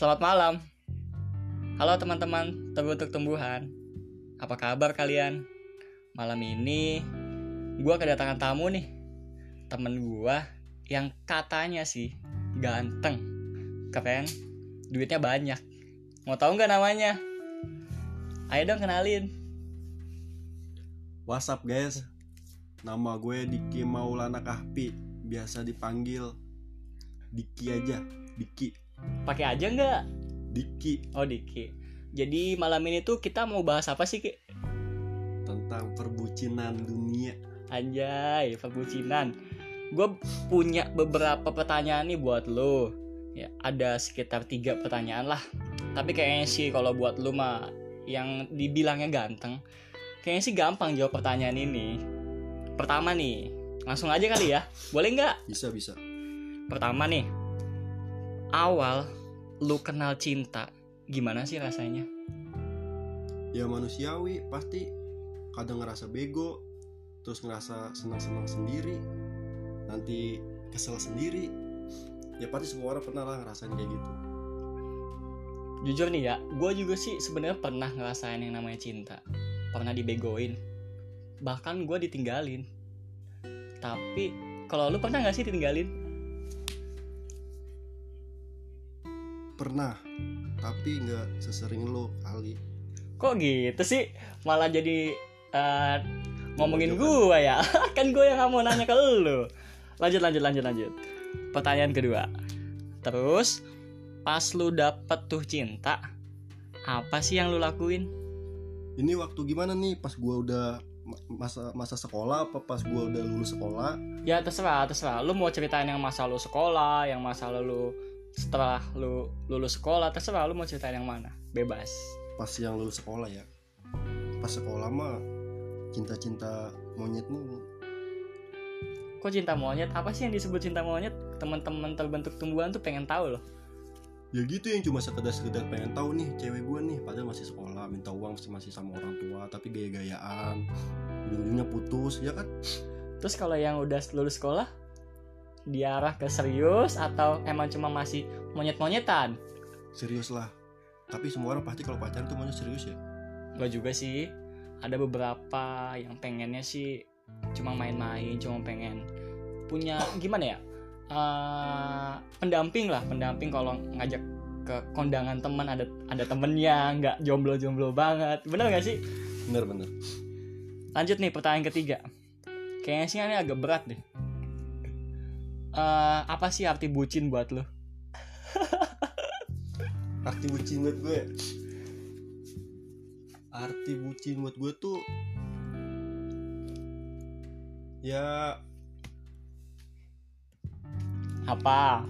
Selamat malam. Halo teman-teman terbentuk tumbuhan. Apa kabar kalian? Malam ini gue kedatangan tamu nih. Temen gue yang katanya sih ganteng, keren, duitnya banyak. Mau tahu nggak namanya? Ayo dong kenalin. What's up guys? Nama gue Diki Maulana Kahpi, biasa dipanggil Diki aja, Diki, Pakai aja nggak? Diki Oh Diki. Jadi malam ini tuh kita mau bahas apa sih Ki? tentang perbucinan dunia. Anjay, perbucinan. Gue punya beberapa pertanyaan nih buat lo. Ya, ada sekitar tiga pertanyaan lah. Tapi kayaknya sih kalau buat lo mah yang dibilangnya ganteng, kayaknya sih gampang jawab pertanyaan ini. Pertama nih, langsung aja kali ya. Boleh nggak? Bisa bisa. Pertama nih, awal lu kenal cinta, gimana sih rasanya? Ya manusiawi pasti kadang ngerasa bego, terus ngerasa senang-senang sendiri, nanti kesel sendiri. Ya pasti semua orang pernah lah ngerasain kayak gitu. Jujur nih ya, gue juga sih sebenarnya pernah ngerasain yang namanya cinta. Pernah dibegoin. Bahkan gue ditinggalin. Tapi, kalau lu pernah gak sih ditinggalin? Pernah, tapi nggak sesering lo kali. Kok gitu sih? Malah jadi eh, ngomongin gue ya. kan gue yang gak mau nanya ke lu. Lanjut, lanjut, lanjut, lanjut. Pertanyaan kedua. Terus, pas lu dapet tuh cinta, apa sih yang lu lakuin? Ini waktu gimana nih? Pas gua udah ma- masa masa sekolah apa pas gua udah lulus sekolah? Ya terserah, terserah. Lu mau ceritain yang masa lu sekolah, yang masa lu setelah lu lulus sekolah, terserah lu mau ceritain yang mana. Bebas. Pas yang lulus sekolah ya. Pas sekolah mah cinta-cinta monyet mulu. Kok cinta monyet? Apa sih yang disebut cinta monyet? Teman-teman terbentuk tumbuhan tuh pengen tahu loh. Ya gitu yang cuma sekedar-sekedar pengen tahu nih cewek gua nih padahal masih sekolah minta uang masih masih sama orang tua tapi gaya-gayaan ujung-ujungnya putus ya kan Terus kalau yang udah lulus sekolah, diarah ke serius atau emang cuma masih monyet-monyetan? serius lah tapi semua orang pasti kalau pacaran tuh maunya serius ya Gak juga sih. Ada beberapa yang pengennya sih cuma main-main, cuma pengen punya gimana ya? eh, pendamping lah, pendamping kalau ngajak ke kondangan teman ada ada temennya, nggak jomblo-jomblo banget. Bener gak sih? bener-bener Lanjut nih pertanyaan ketiga. Kayaknya sih ini agak berat deh. Eh, apa sih arti bucin buat lo? arti bucin buat gue arti bucin buat gue tuh ya Apa?